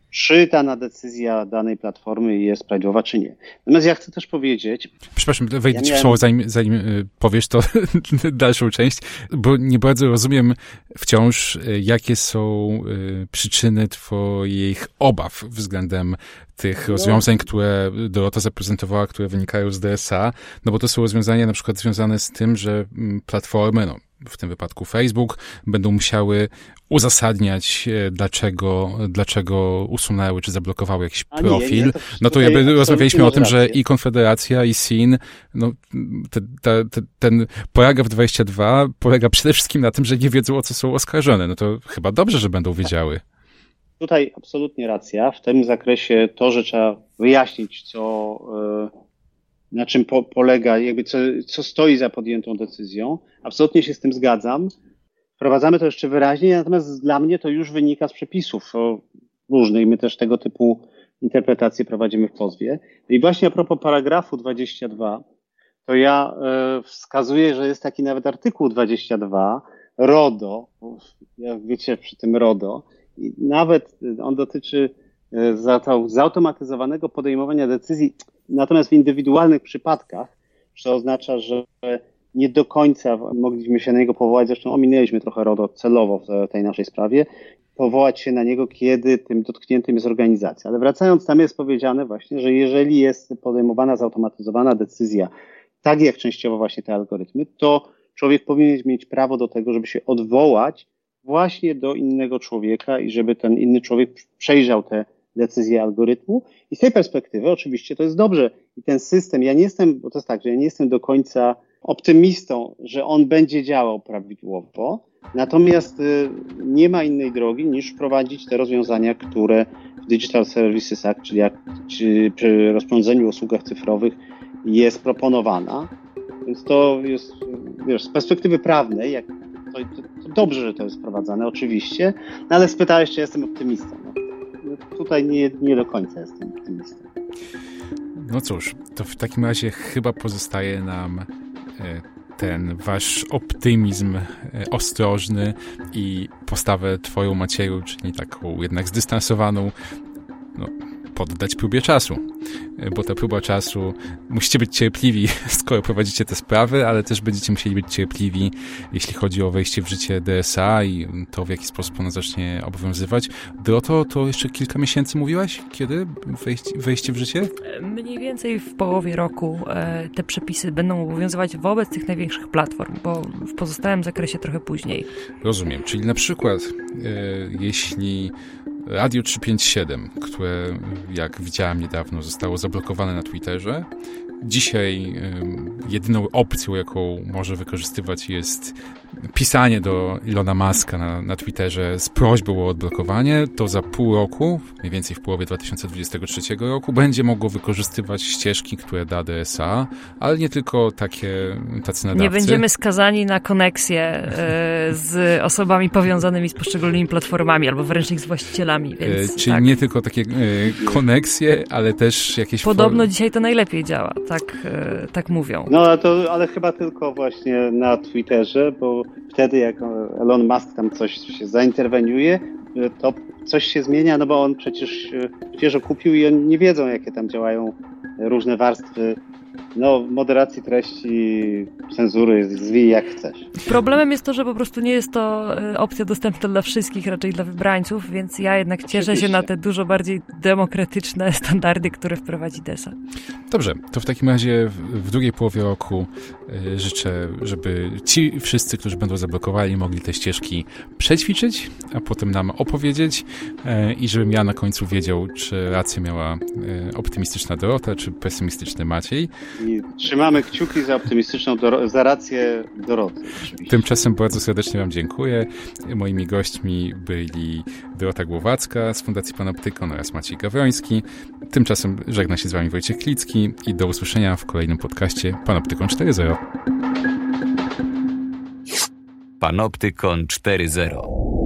czy dana decyzja danej platformy jest prawidłowa, czy nie. Natomiast ja chcę też powiedzieć...
Przepraszam, wejdę ja miałem... w słowo, zanim, zanim y, powiesz to dalszą część, bo nie bardzo rozumiem wciąż, y, jakie są y, przyczyny twoich obaw względem tych no. rozwiązań, które Dorota zaprezentowała, które wynikają z DSA, no bo to są rozwiązania na przykład związane z tym, że mm, platformy, no w tym wypadku Facebook, będą musiały uzasadniać, e, dlaczego, dlaczego usunęły czy zablokowały jakiś A profil. Nie, nie, to no to jakby rozmawialiśmy o tym, że i Konfederacja, i SIN, no, te, te, te, ten paragraf 22 polega przede wszystkim na tym, że nie wiedzą, o co są oskarżone. No to chyba dobrze, że będą wiedziały.
Tutaj absolutnie racja. W tym zakresie to, że trzeba wyjaśnić, co, e, na czym po, polega, jakby co, co stoi za podjętą decyzją. Absolutnie się z tym zgadzam. Wprowadzamy to jeszcze wyraźnie, natomiast dla mnie to już wynika z przepisów różnych. My też tego typu interpretacje prowadzimy w pozwie. I właśnie a propos paragrafu 22, to ja e, wskazuję, że jest taki nawet artykuł 22, RODO, jak wiecie przy tym RODO, i nawet on dotyczy e, zautomatyzowanego podejmowania decyzji Natomiast w indywidualnych przypadkach, co oznacza, że nie do końca mogliśmy się na niego powołać, zresztą ominęliśmy trochę RODO celowo w tej naszej sprawie, powołać się na niego, kiedy tym dotkniętym jest organizacja. Ale wracając, tam jest powiedziane właśnie, że jeżeli jest podejmowana zautomatyzowana decyzja, tak jak częściowo właśnie te algorytmy, to człowiek powinien mieć prawo do tego, żeby się odwołać właśnie do innego człowieka i żeby ten inny człowiek przejrzał te decyzję algorytmu. I z tej perspektywy oczywiście to jest dobrze. I ten system, ja nie jestem, bo to jest tak, że ja nie jestem do końca optymistą, że on będzie działał prawidłowo, natomiast y, nie ma innej drogi niż wprowadzić te rozwiązania, które w Digital Services Act, czyli jak, czy przy rozporządzeniu o usługach cyfrowych jest proponowana. Więc to jest, wiesz, z perspektywy prawnej, jak, to, to, dobrze, że to jest wprowadzane, oczywiście, no ale spytałeś, czy jestem optymistą. No tutaj nie, nie do końca jestem optymistą.
No cóż, to w takim razie chyba pozostaje nam e, ten wasz optymizm e, ostrożny i postawę twoją Macieju, czyli taką jednak zdystansowaną, no, poddać próbie czasu. E, bo ta próba czasu, musicie być cierpliwi, skoro prowadzicie te sprawy, ale też będziecie musieli być cierpliwi, jeśli chodzi o wejście w życie DSA i to, w jaki sposób ono zacznie obowiązywać. Droto, to jeszcze kilka miesięcy mówiłaś? Kiedy wejście, wejście w życie?
Mniej więcej w połowie roku e, te przepisy będą obowiązywać wobec tych największych platform, bo w pozostałym zakresie trochę później.
Rozumiem, czyli na przykład e, jeśli Radio 357, które jak widziałem niedawno zostało zablokowane na Twitterze. Dzisiaj jedyną opcją, jaką może wykorzystywać jest pisanie do Ilona Maska na, na Twitterze z prośbą o odblokowanie, to za pół roku, mniej więcej w połowie 2023 roku, będzie mogło wykorzystywać ścieżki, które da DSA, ale nie tylko takie tacy nadawcy.
Nie będziemy skazani na koneksję e, z osobami powiązanymi z poszczególnymi platformami, albo wręcz ich z właścicielami. E, więc,
Czyli tak. nie tylko takie e, koneksje, ale też jakieś...
Podobno dzisiaj to najlepiej działa, tak, tak mówią.
No, to, ale chyba tylko właśnie na Twitterze, bo wtedy jak Elon Musk tam coś się zainterweniuje, to coś się zmienia, no bo on przecież świeżo kupił i oni nie wiedzą, jakie tam działają różne warstwy no, moderacji treści, cenzury, zwij jak chcesz.
Problemem jest to, że po prostu nie jest to e, opcja dostępna dla wszystkich, raczej dla wybrańców, więc ja jednak cieszę Oczywiście. się na te dużo bardziej demokratyczne standardy, które wprowadzi DESA.
Dobrze, to w takim razie w drugiej połowie roku e, życzę, żeby ci wszyscy, którzy będą zablokowali, mogli te ścieżki przećwiczyć, a potem nam opowiedzieć e, i żebym ja na końcu wiedział, czy rację miała optymistyczna Dorota, czy pesymistyczny Maciej.
I trzymamy kciuki za optymistyczną, za rację Doroty. Oczywiście.
Tymczasem bardzo serdecznie Wam dziękuję. Moimi gośćmi byli Dorota Głowacka z Fundacji Panoptykon oraz Maciej Gawroński. Tymczasem żegna się z Wami Wojciech Klicki i do usłyszenia w kolejnym podcaście Panoptykon 4.0.
Panoptykon 4.0